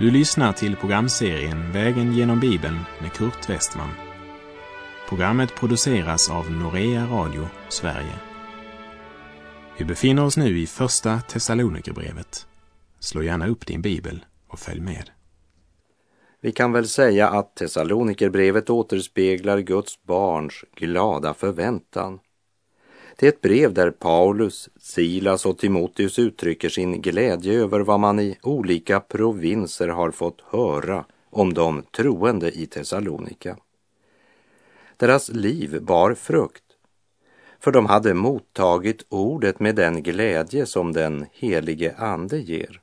Du lyssnar till programserien Vägen genom Bibeln med Kurt Westman. Programmet produceras av Norea Radio Sverige. Vi befinner oss nu i Första Thessalonikerbrevet. Slå gärna upp din bibel och följ med. Vi kan väl säga att Thessalonikerbrevet återspeglar Guds barns glada förväntan. Det är ett brev där Paulus, Silas och Timoteus uttrycker sin glädje över vad man i olika provinser har fått höra om de troende i Thessalonika. Deras liv bar frukt, för de hade mottagit ordet med den glädje som den helige Ande ger.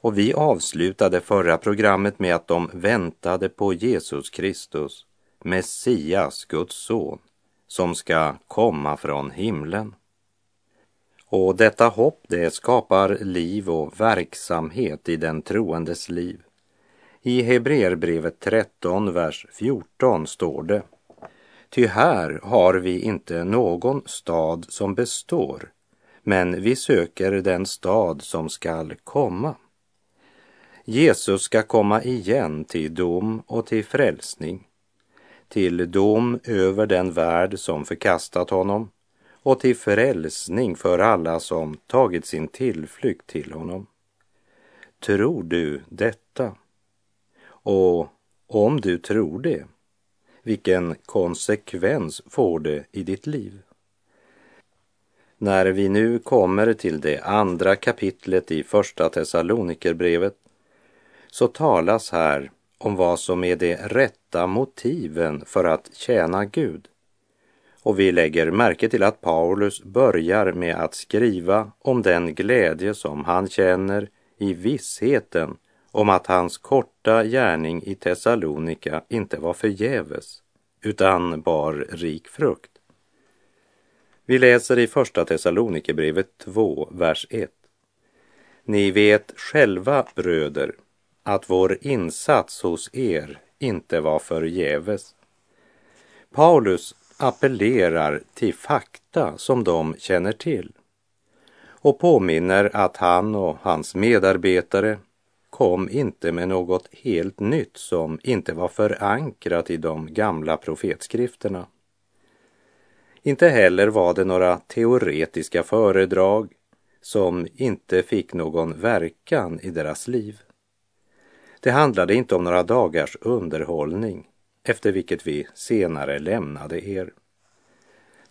Och vi avslutade förra programmet med att de väntade på Jesus Kristus, Messias, Guds son, som ska komma från himlen. Och detta hopp det skapar liv och verksamhet i den troendes liv. I Hebreerbrevet 13, vers 14 står det Ty här har vi inte någon stad som består, men vi söker den stad som skall komma. Jesus ska komma igen till dom och till frälsning, till dom över den värld som förkastat honom och till frälsning för alla som tagit sin tillflykt till honom. Tror du detta? Och om du tror det, vilken konsekvens får det i ditt liv? När vi nu kommer till det andra kapitlet i Första Thessalonikerbrevet så talas här om vad som är de rätta motiven för att tjäna Gud. Och vi lägger märke till att Paulus börjar med att skriva om den glädje som han känner i vissheten om att hans korta gärning i Thessalonika inte var förgäves utan bar rik frukt. Vi läser i Första Thessalonikerbrevet 2, vers 1. Ni vet själva, bröder, att vår insats hos er inte var förgäves. Paulus appellerar till fakta som de känner till och påminner att han och hans medarbetare kom inte med något helt nytt som inte var förankrat i de gamla profetskrifterna. Inte heller var det några teoretiska föredrag som inte fick någon verkan i deras liv. Det handlade inte om några dagars underhållning efter vilket vi senare lämnade er.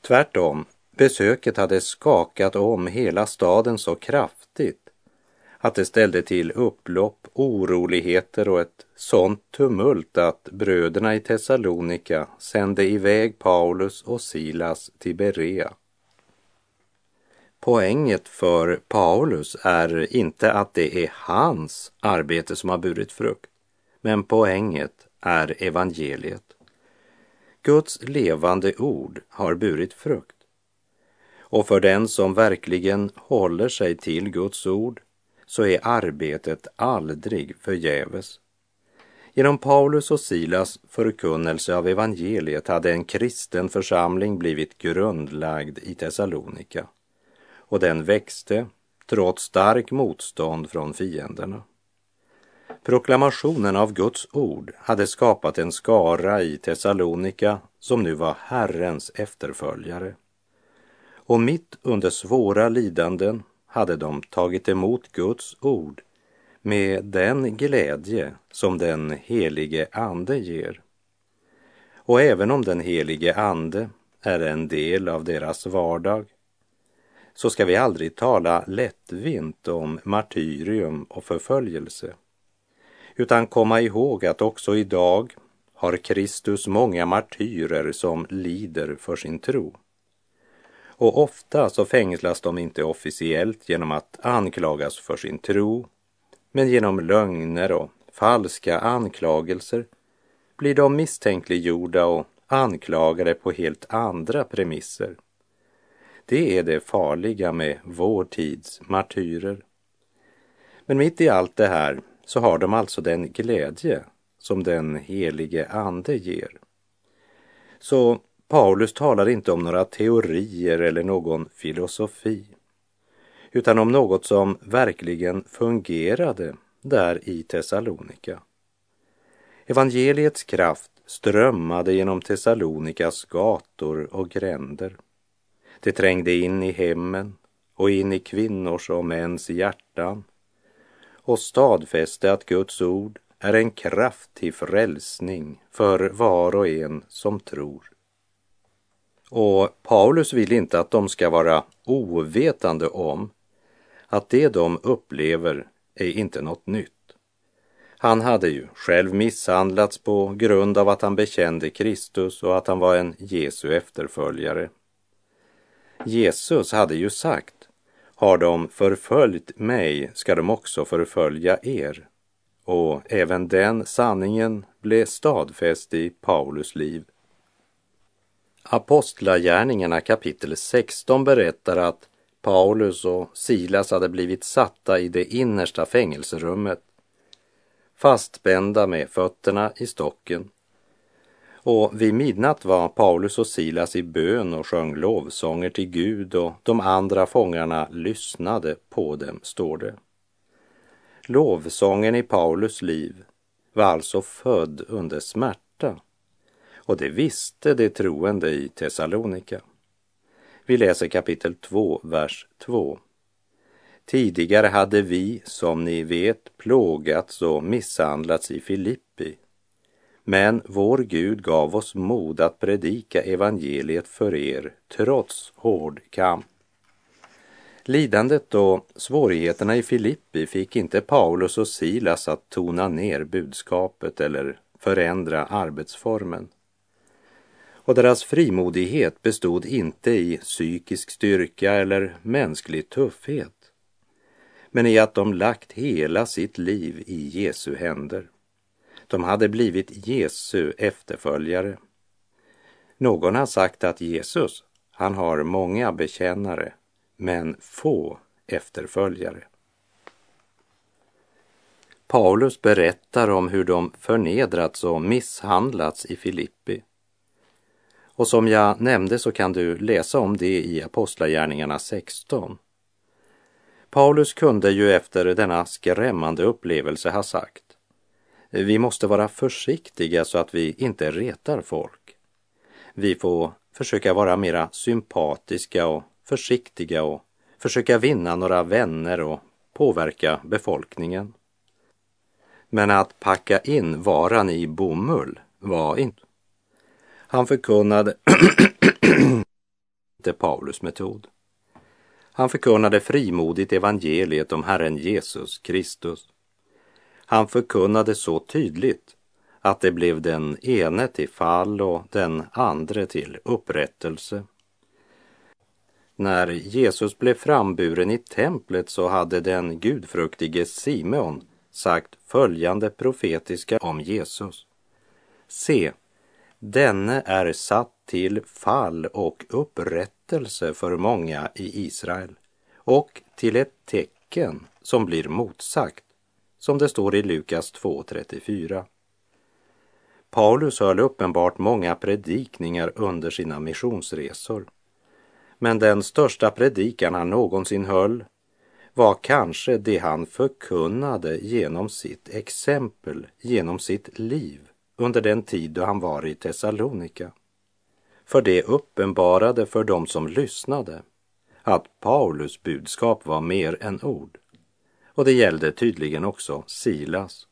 Tvärtom, besöket hade skakat om hela staden så kraftigt att det ställde till upplopp, oroligheter och ett sånt tumult att bröderna i Thessalonika sände iväg Paulus och Silas till Berea. Poänget för Paulus är inte att det är hans arbete som har burit frukt, men poänget är evangeliet. Guds levande ord har burit frukt. Och för den som verkligen håller sig till Guds ord så är arbetet aldrig förgäves. Genom Paulus och Silas förkunnelse av evangeliet hade en kristen församling blivit grundlagd i Thessalonika och den växte trots stark motstånd från fienderna. Proklamationen av Guds ord hade skapat en skara i Thessalonika som nu var Herrens efterföljare. Och mitt under svåra lidanden hade de tagit emot Guds ord med den glädje som den helige Ande ger. Och även om den helige Ande är en del av deras vardag så ska vi aldrig tala lättvint om martyrium och förföljelse utan komma ihåg att också idag har Kristus många martyrer som lider för sin tro. Och ofta så fängslas de inte officiellt genom att anklagas för sin tro, men genom lögner och falska anklagelser blir de misstänkliggjorda och anklagade på helt andra premisser. Det är det farliga med vår tids martyrer. Men mitt i allt det här så har de alltså den glädje som den helige Ande ger. Så Paulus talar inte om några teorier eller någon filosofi, utan om något som verkligen fungerade där i Thessalonika. Evangeliets kraft strömmade genom Thessalonikas gator och gränder. Det trängde in i hemmen och in i kvinnors och mäns hjärtan och stadfäste att Guds ord är en kraft till frälsning för var och en som tror. Och Paulus vill inte att de ska vara ovetande om att det de upplever är inte något nytt. Han hade ju själv misshandlats på grund av att han bekände Kristus och att han var en Jesu efterföljare. Jesus hade ju sagt, har de förföljt mig ska de också förfölja er. Och även den sanningen blev stadfäst i Paulus liv. Apostlagärningarna kapitel 16 berättar att Paulus och Silas hade blivit satta i det innersta fängelserummet, fastspända med fötterna i stocken. Och vid midnatt var Paulus och Silas i bön och sjöng lovsånger till Gud och de andra fångarna lyssnade på dem, står det. Lovsången i Paulus liv var alltså född under smärta och det visste de troende i Thessalonika. Vi läser kapitel 2, vers 2. Tidigare hade vi, som ni vet, plågats och misshandlats i Filippi. Men vår Gud gav oss mod att predika evangeliet för er trots hård kamp. Lidandet och svårigheterna i Filippi fick inte Paulus och Silas att tona ner budskapet eller förändra arbetsformen. Och deras frimodighet bestod inte i psykisk styrka eller mänsklig tuffhet, men i att de lagt hela sitt liv i Jesu händer. De hade blivit Jesu efterföljare. Någon har sagt att Jesus, han har många bekännare, men få efterföljare. Paulus berättar om hur de förnedrats och misshandlats i Filippi. Och som jag nämnde så kan du läsa om det i Apostlagärningarna 16. Paulus kunde ju efter denna skrämmande upplevelse ha sagt vi måste vara försiktiga så att vi inte retar folk. Vi får försöka vara mera sympatiska och försiktiga och försöka vinna några vänner och påverka befolkningen. Men att packa in varan i bomull var inte han förkunnade inte Paulus metod. Han förkunnade frimodigt evangeliet om Herren Jesus Kristus. Han förkunnade så tydligt att det blev den ene till fall och den andre till upprättelse. När Jesus blev framburen i templet så hade den gudfruktige Simeon sagt följande profetiska om Jesus. Se, Denne är satt till fall och upprättelse för många i Israel och till ett tecken som blir motsagt, som det står i Lukas 2.34. Paulus höll uppenbart många predikningar under sina missionsresor. Men den största predikan han någonsin höll var kanske det han förkunnade genom sitt exempel, genom sitt liv under den tid då han var i Thessalonika. För det uppenbarade för dem som lyssnade att Paulus budskap var mer än ord. Och det gällde tydligen också Silas.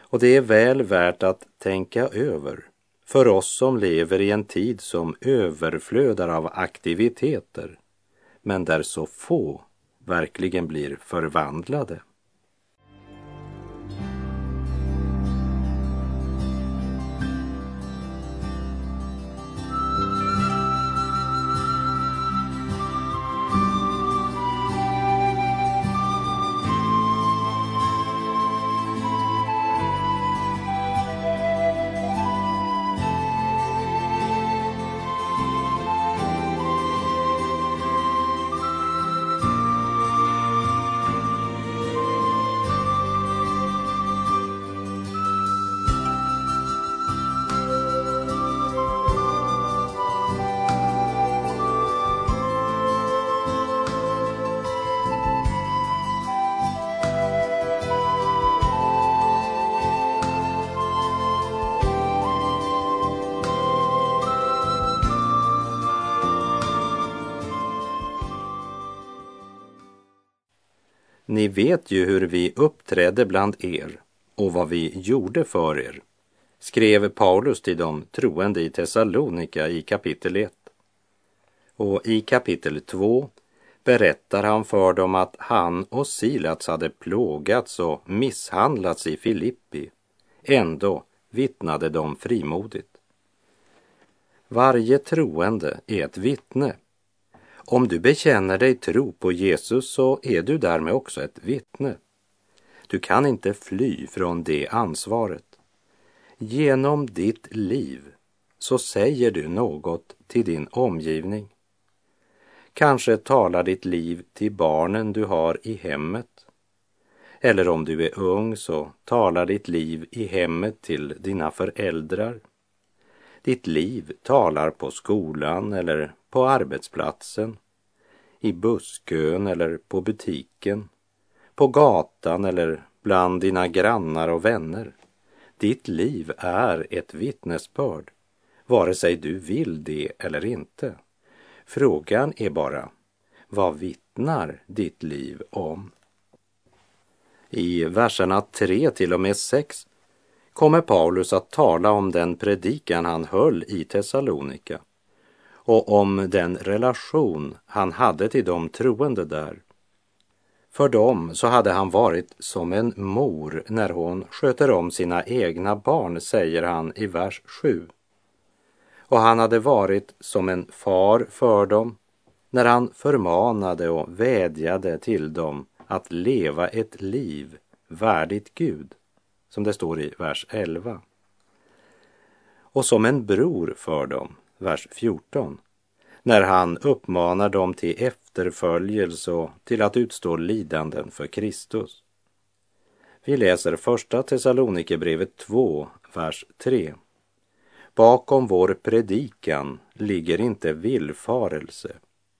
Och det är väl värt att tänka över för oss som lever i en tid som överflödar av aktiviteter, men där så få verkligen blir förvandlade. Ni vet ju hur vi uppträdde bland er och vad vi gjorde för er, skrev Paulus till de troende i Thessalonika i kapitel 1. Och i kapitel 2 berättar han för dem att han och Silas hade plågats och misshandlats i Filippi. Ändå vittnade de frimodigt. Varje troende är ett vittne. Om du bekänner dig tro på Jesus så är du därmed också ett vittne. Du kan inte fly från det ansvaret. Genom ditt liv så säger du något till din omgivning. Kanske talar ditt liv till barnen du har i hemmet. Eller om du är ung så talar ditt liv i hemmet till dina föräldrar. Ditt liv talar på skolan eller på arbetsplatsen, i busskön eller på butiken, på gatan eller bland dina grannar och vänner. Ditt liv är ett vittnesbörd, vare sig du vill det eller inte. Frågan är bara, vad vittnar ditt liv om? I verserna 3 till och med 6 kommer Paulus att tala om den predikan han höll i Thessalonika och om den relation han hade till de troende där. För dem så hade han varit som en mor när hon sköter om sina egna barn, säger han i vers 7 och han hade varit som en far för dem när han förmanade och vädjade till dem att leva ett liv värdigt Gud, som det står i vers 11. Och som en bror för dem, vers 14, när han uppmanar dem till efterföljelse och till att utstå lidanden för Kristus. Vi läser första Thessalonikerbrevet 2, vers 3. Bakom vår predikan ligger inte villfarelse,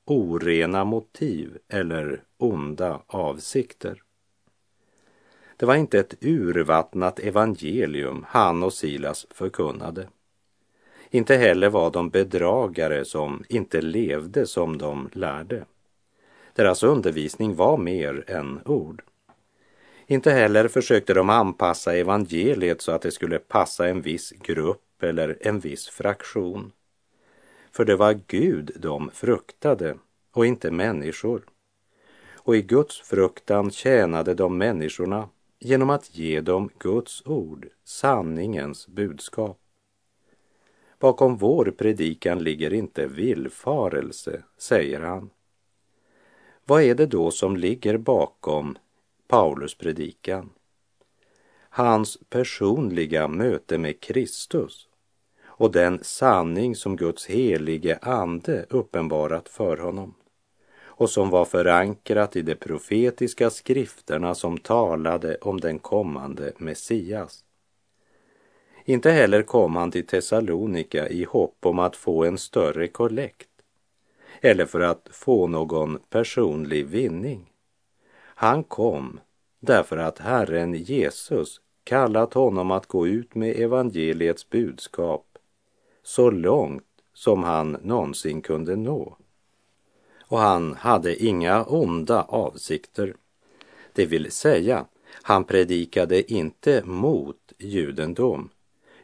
orena motiv eller onda avsikter. Det var inte ett urvattnat evangelium han och Silas förkunnade. Inte heller var de bedragare som inte levde som de lärde. Deras undervisning var mer än ord. Inte heller försökte de anpassa evangeliet så att det skulle passa en viss grupp eller en viss fraktion. För det var Gud de fruktade och inte människor. Och i Guds fruktan tjänade de människorna genom att ge dem Guds ord, sanningens budskap. Bakom vår predikan ligger inte villfarelse, säger han. Vad är det då som ligger bakom Paulus predikan? Hans personliga möte med Kristus och den sanning som Guds helige ande uppenbarat för honom och som var förankrat i de profetiska skrifterna som talade om den kommande Messias. Inte heller kom han till Thessalonika i hopp om att få en större kollekt eller för att få någon personlig vinning. Han kom därför att Herren Jesus kallat honom att gå ut med evangeliets budskap så långt som han någonsin kunde nå. Och han hade inga onda avsikter. Det vill säga, han predikade inte mot judendom,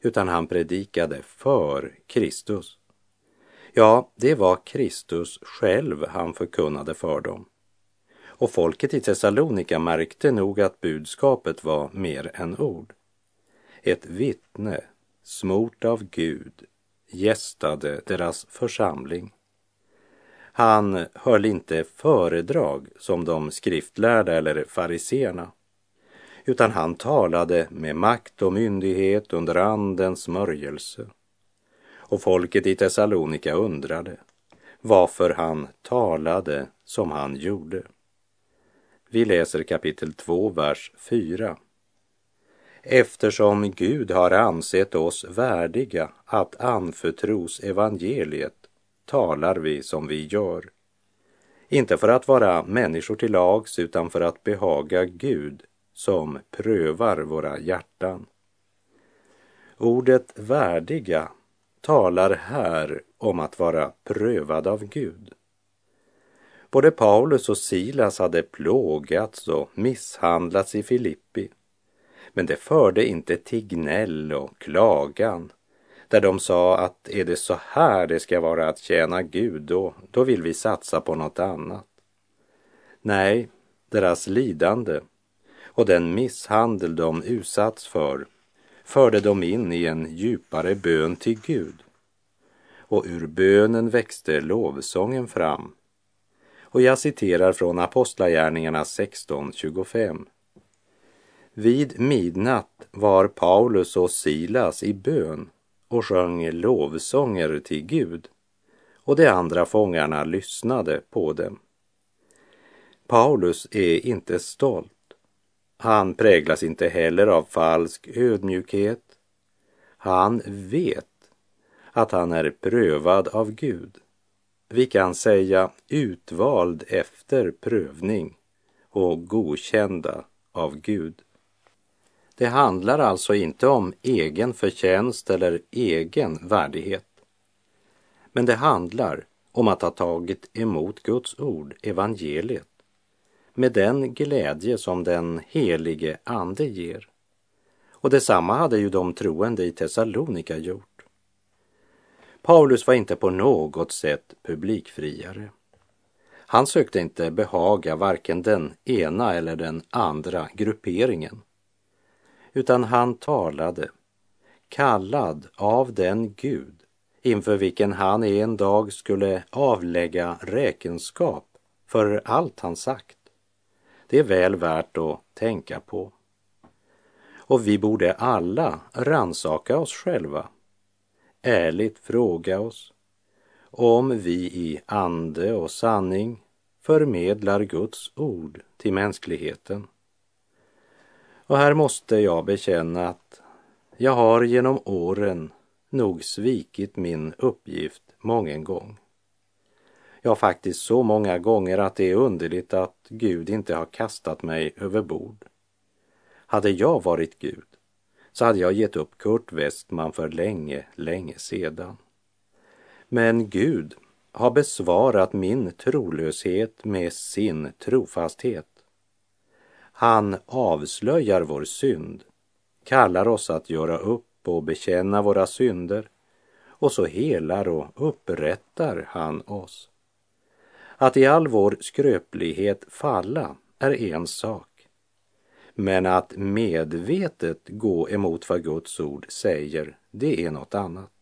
utan han predikade för Kristus. Ja, det var Kristus själv han förkunnade för dem. Och folket i Thessalonika märkte nog att budskapet var mer än ord. Ett vittne, smort av Gud, gästade deras församling. Han höll inte föredrag som de skriftlärda eller fariseerna, utan han talade med makt och myndighet under andens smörjelse. Och folket i Thessalonika undrade varför han talade som han gjorde. Vi läser kapitel 2, vers 4 eftersom Gud har ansett oss värdiga att anförtros evangeliet talar vi som vi gör. Inte för att vara människor till lags utan för att behaga Gud som prövar våra hjärtan. Ordet värdiga talar här om att vara prövad av Gud. Både Paulus och Silas hade plågats och misshandlats i Filippi. Men det förde inte till gnäll och klagan där de sa att är det så här det ska vara att tjäna Gud, då, då vill vi satsa på något annat. Nej, deras lidande och den misshandel de utsatts för förde dem in i en djupare bön till Gud. Och ur bönen växte lovsången fram. Och jag citerar från Apostlagärningarna 16.25. Vid midnatt var Paulus och Silas i bön och sjöng lovsånger till Gud och de andra fångarna lyssnade på dem. Paulus är inte stolt. Han präglas inte heller av falsk ödmjukhet. Han vet att han är prövad av Gud. Vi kan säga utvald efter prövning och godkända av Gud. Det handlar alltså inte om egen förtjänst eller egen värdighet. Men det handlar om att ha tagit emot Guds ord, evangeliet, med den glädje som den helige Ande ger. Och detsamma hade ju de troende i Thessalonika gjort. Paulus var inte på något sätt publikfriare. Han sökte inte behaga varken den ena eller den andra grupperingen utan han talade, kallad av den Gud inför vilken han en dag skulle avlägga räkenskap för allt han sagt. Det är väl värt att tänka på. Och vi borde alla ransaka oss själva, ärligt fråga oss om vi i ande och sanning förmedlar Guds ord till mänskligheten. Och här måste jag bekänna att jag har genom åren nog svikit min uppgift mången gång. Ja, faktiskt så många gånger att det är underligt att Gud inte har kastat mig över bord. Hade jag varit Gud så hade jag gett upp Kurt Westman för länge, länge sedan. Men Gud har besvarat min trolöshet med sin trofasthet. Han avslöjar vår synd, kallar oss att göra upp och bekänna våra synder och så helar och upprättar han oss. Att i all vår skröplighet falla är en sak, men att medvetet gå emot vad Guds ord säger, det är något annat.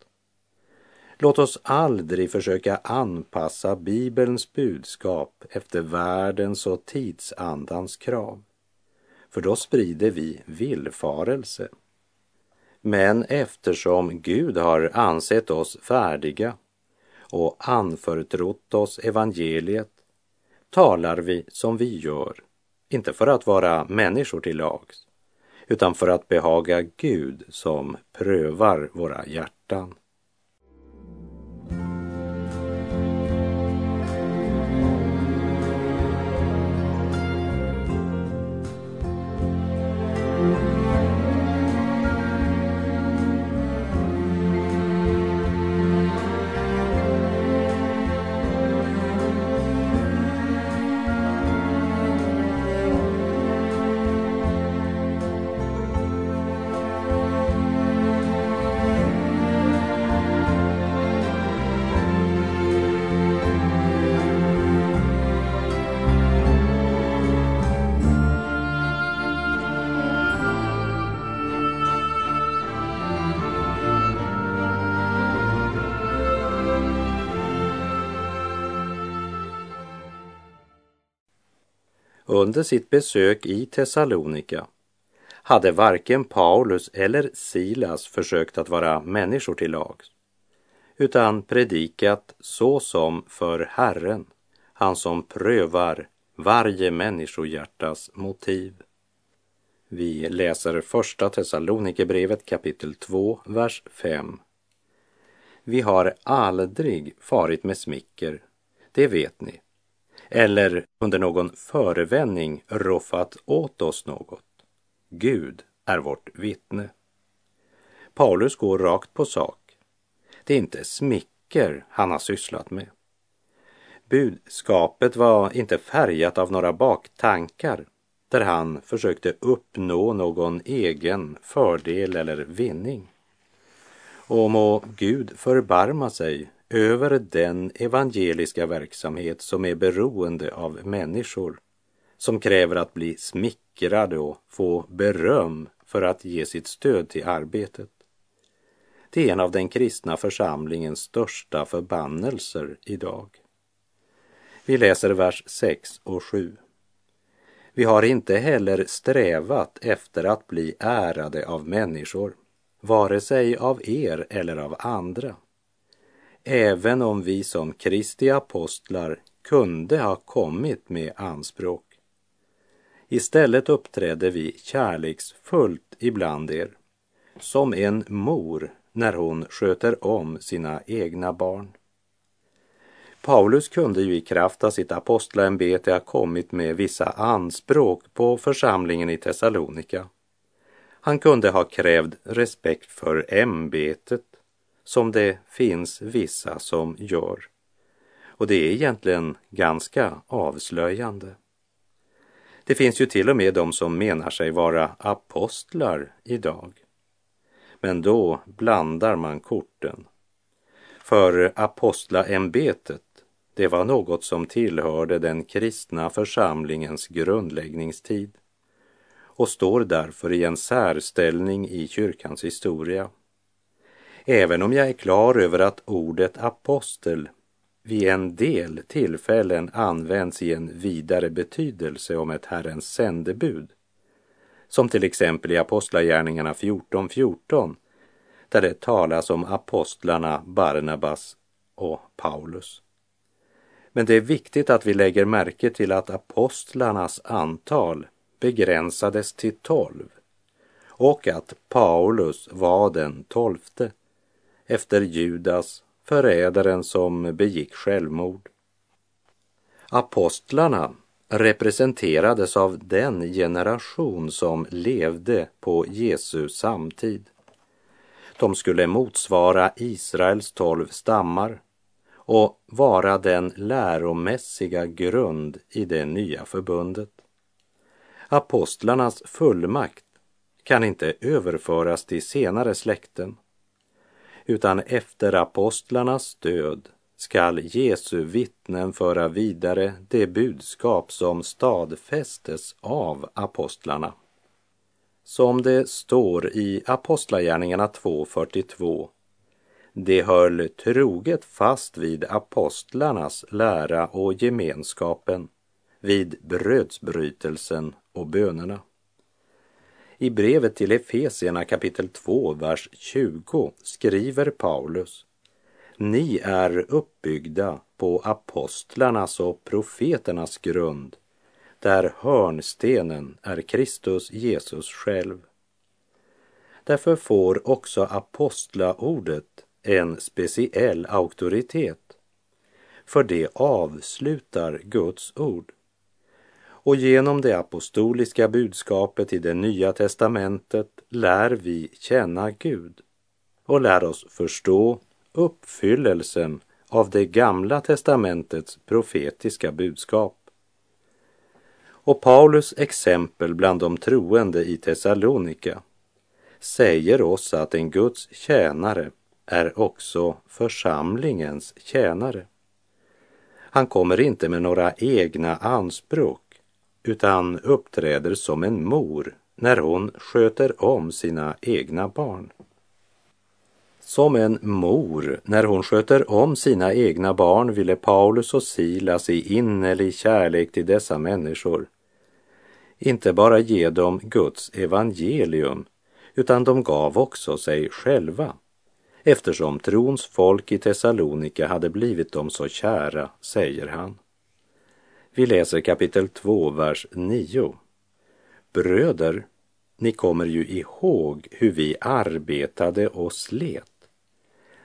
Låt oss aldrig försöka anpassa Bibelns budskap efter världens och tidsandans krav för då sprider vi villfarelse. Men eftersom Gud har ansett oss färdiga och anförtrott oss evangeliet talar vi som vi gör, inte för att vara människor till lags, utan för att behaga Gud som prövar våra hjärtan. Under sitt besök i Thessalonika hade varken Paulus eller Silas försökt att vara människor till lags, utan predikat så som för Herren, han som prövar varje människohjärtas motiv. Vi läser första Thessalonikerbrevet kapitel 2, vers 5. Vi har aldrig farit med smicker, det vet ni eller under någon förevändning roffat åt oss något. Gud är vårt vittne. Paulus går rakt på sak. Det är inte smicker han har sysslat med. Budskapet var inte färgat av några baktankar där han försökte uppnå någon egen fördel eller vinning. Och må Gud förbarma sig över den evangeliska verksamhet som är beroende av människor, som kräver att bli smickrade och få beröm för att ge sitt stöd till arbetet. Det är en av den kristna församlingens största förbannelser idag. Vi läser vers 6 och 7. Vi har inte heller strävat efter att bli ärade av människor, vare sig av er eller av andra. Även om vi som Kristi apostlar kunde ha kommit med anspråk. Istället uppträdde vi kärleksfullt ibland er, som en mor när hon sköter om sina egna barn. Paulus kunde ju i kraft av sitt apostlaämbete ha kommit med vissa anspråk på församlingen i Thessalonika. Han kunde ha krävt respekt för ämbetet, som det finns vissa som gör. Och det är egentligen ganska avslöjande. Det finns ju till och med de som menar sig vara apostlar idag. Men då blandar man korten. För apostlaämbetet det var något som tillhörde den kristna församlingens grundläggningstid och står därför i en särställning i kyrkans historia. Även om jag är klar över att ordet apostel vid en del tillfällen används i en vidare betydelse om ett Herrens sändebud, som till exempel i Apostlagärningarna 14.14, 14, där det talas om apostlarna Barnabas och Paulus. Men det är viktigt att vi lägger märke till att apostlarnas antal begränsades till tolv och att Paulus var den tolfte efter Judas, förrädaren som begick självmord. Apostlarna representerades av den generation som levde på Jesu samtid. De skulle motsvara Israels tolv stammar och vara den läromässiga grund i det nya förbundet. Apostlarnas fullmakt kan inte överföras till senare släkten, utan efter apostlarnas död skall Jesu vittnen föra vidare det budskap som stadfästes av apostlarna. Som det står i Apostlagärningarna 2.42 de höll troget fast vid apostlarnas lära och gemenskapen, vid brödsbrytelsen och bönerna. I brevet till Efesierna kapitel 2, vers 20 skriver Paulus Ni är uppbyggda på apostlarnas och profeternas grund, där hörnstenen är Kristus Jesus själv. Därför får också apostlaordet en speciell auktoritet, för det avslutar Guds ord. Och genom det apostoliska budskapet i det nya testamentet lär vi känna Gud och lär oss förstå uppfyllelsen av det gamla testamentets profetiska budskap. Och Paulus exempel bland de troende i Thessalonika säger oss att en Guds tjänare är också församlingens tjänare. Han kommer inte med några egna anspråk utan uppträder som en mor när hon sköter om sina egna barn. Som en mor när hon sköter om sina egna barn ville Paulus och Silas i innerlig kärlek till dessa människor inte bara ge dem Guds evangelium utan de gav också sig själva eftersom trons folk i Thessalonika hade blivit dem så kära, säger han. Vi läser kapitel 2, vers 9. Bröder, ni kommer ju ihåg hur vi arbetade och slet.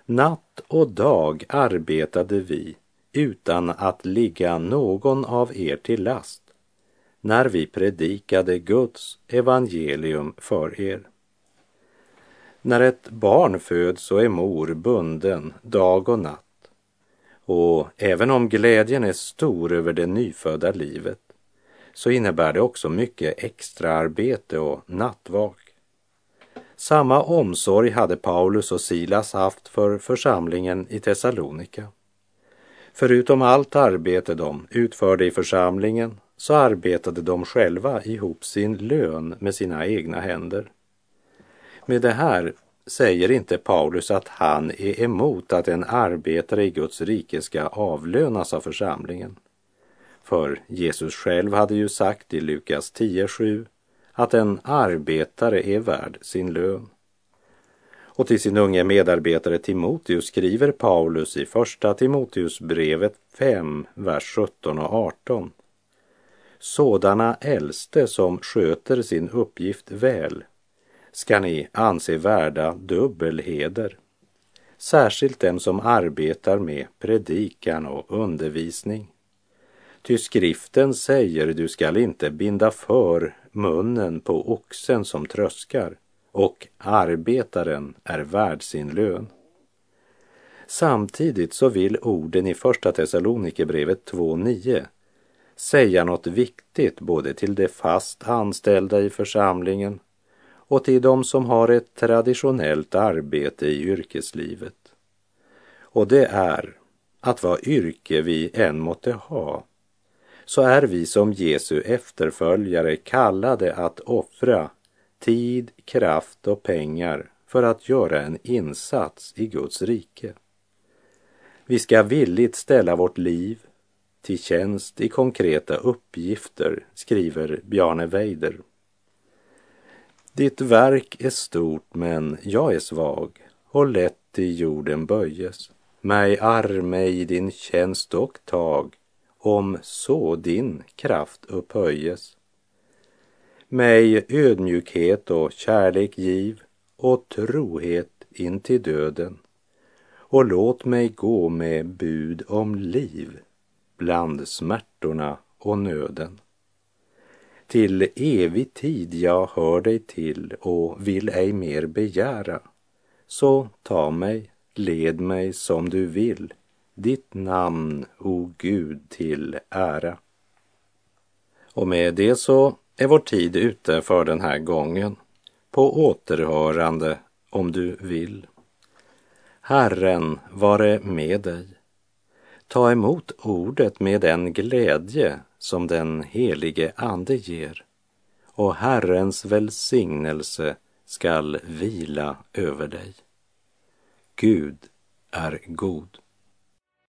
Natt och dag arbetade vi utan att ligga någon av er till last när vi predikade Guds evangelium för er. När ett barn föds så är mor bunden dag och natt och även om glädjen är stor över det nyfödda livet så innebär det också mycket extra arbete och nattvak. Samma omsorg hade Paulus och Silas haft för församlingen i Thessalonika. Förutom allt arbete de utförde i församlingen så arbetade de själva ihop sin lön med sina egna händer. Med det här säger inte Paulus att han är emot att en arbetare i Guds rike ska avlönas av församlingen. För Jesus själv hade ju sagt i Lukas 10.7 att en arbetare är värd sin lön. Och till sin unge medarbetare Timoteus skriver Paulus i första Timoteusbrevet 5, vers 17 och 18. Sådana äldste som sköter sin uppgift väl ska ni anse värda dubbelheder. Särskilt dem som arbetar med predikan och undervisning. Ty skriften säger du skall inte binda för munnen på oxen som tröskar och arbetaren är värd sin lön. Samtidigt så vill orden i Första Thessalonikerbrevet 2.9 säga något viktigt både till de fast anställda i församlingen och till de som har ett traditionellt arbete i yrkeslivet. Och det är att vad yrke vi än måtte ha så är vi som Jesu efterföljare kallade att offra tid, kraft och pengar för att göra en insats i Guds rike. Vi ska villigt ställa vårt liv till tjänst i konkreta uppgifter, skriver Bjarne Weider. Ditt verk är stort, men jag är svag och lätt i jorden böjes. Mig arme i din tjänst och tag, om så din kraft upphöjes. Mig ödmjukhet och kärlek giv och trohet in till döden och låt mig gå med bud om liv bland smärtorna och nöden. Till evig tid jag hör dig till och vill ej mer begära. Så ta mig, led mig som du vill, ditt namn, o Gud, till ära. Och med det så är vår tid ute för den här gången. På återhörande om du vill. Herren vare med dig. Ta emot ordet med den glädje som den helige Ande ger och Herrens välsignelse skall vila över dig. Gud är god.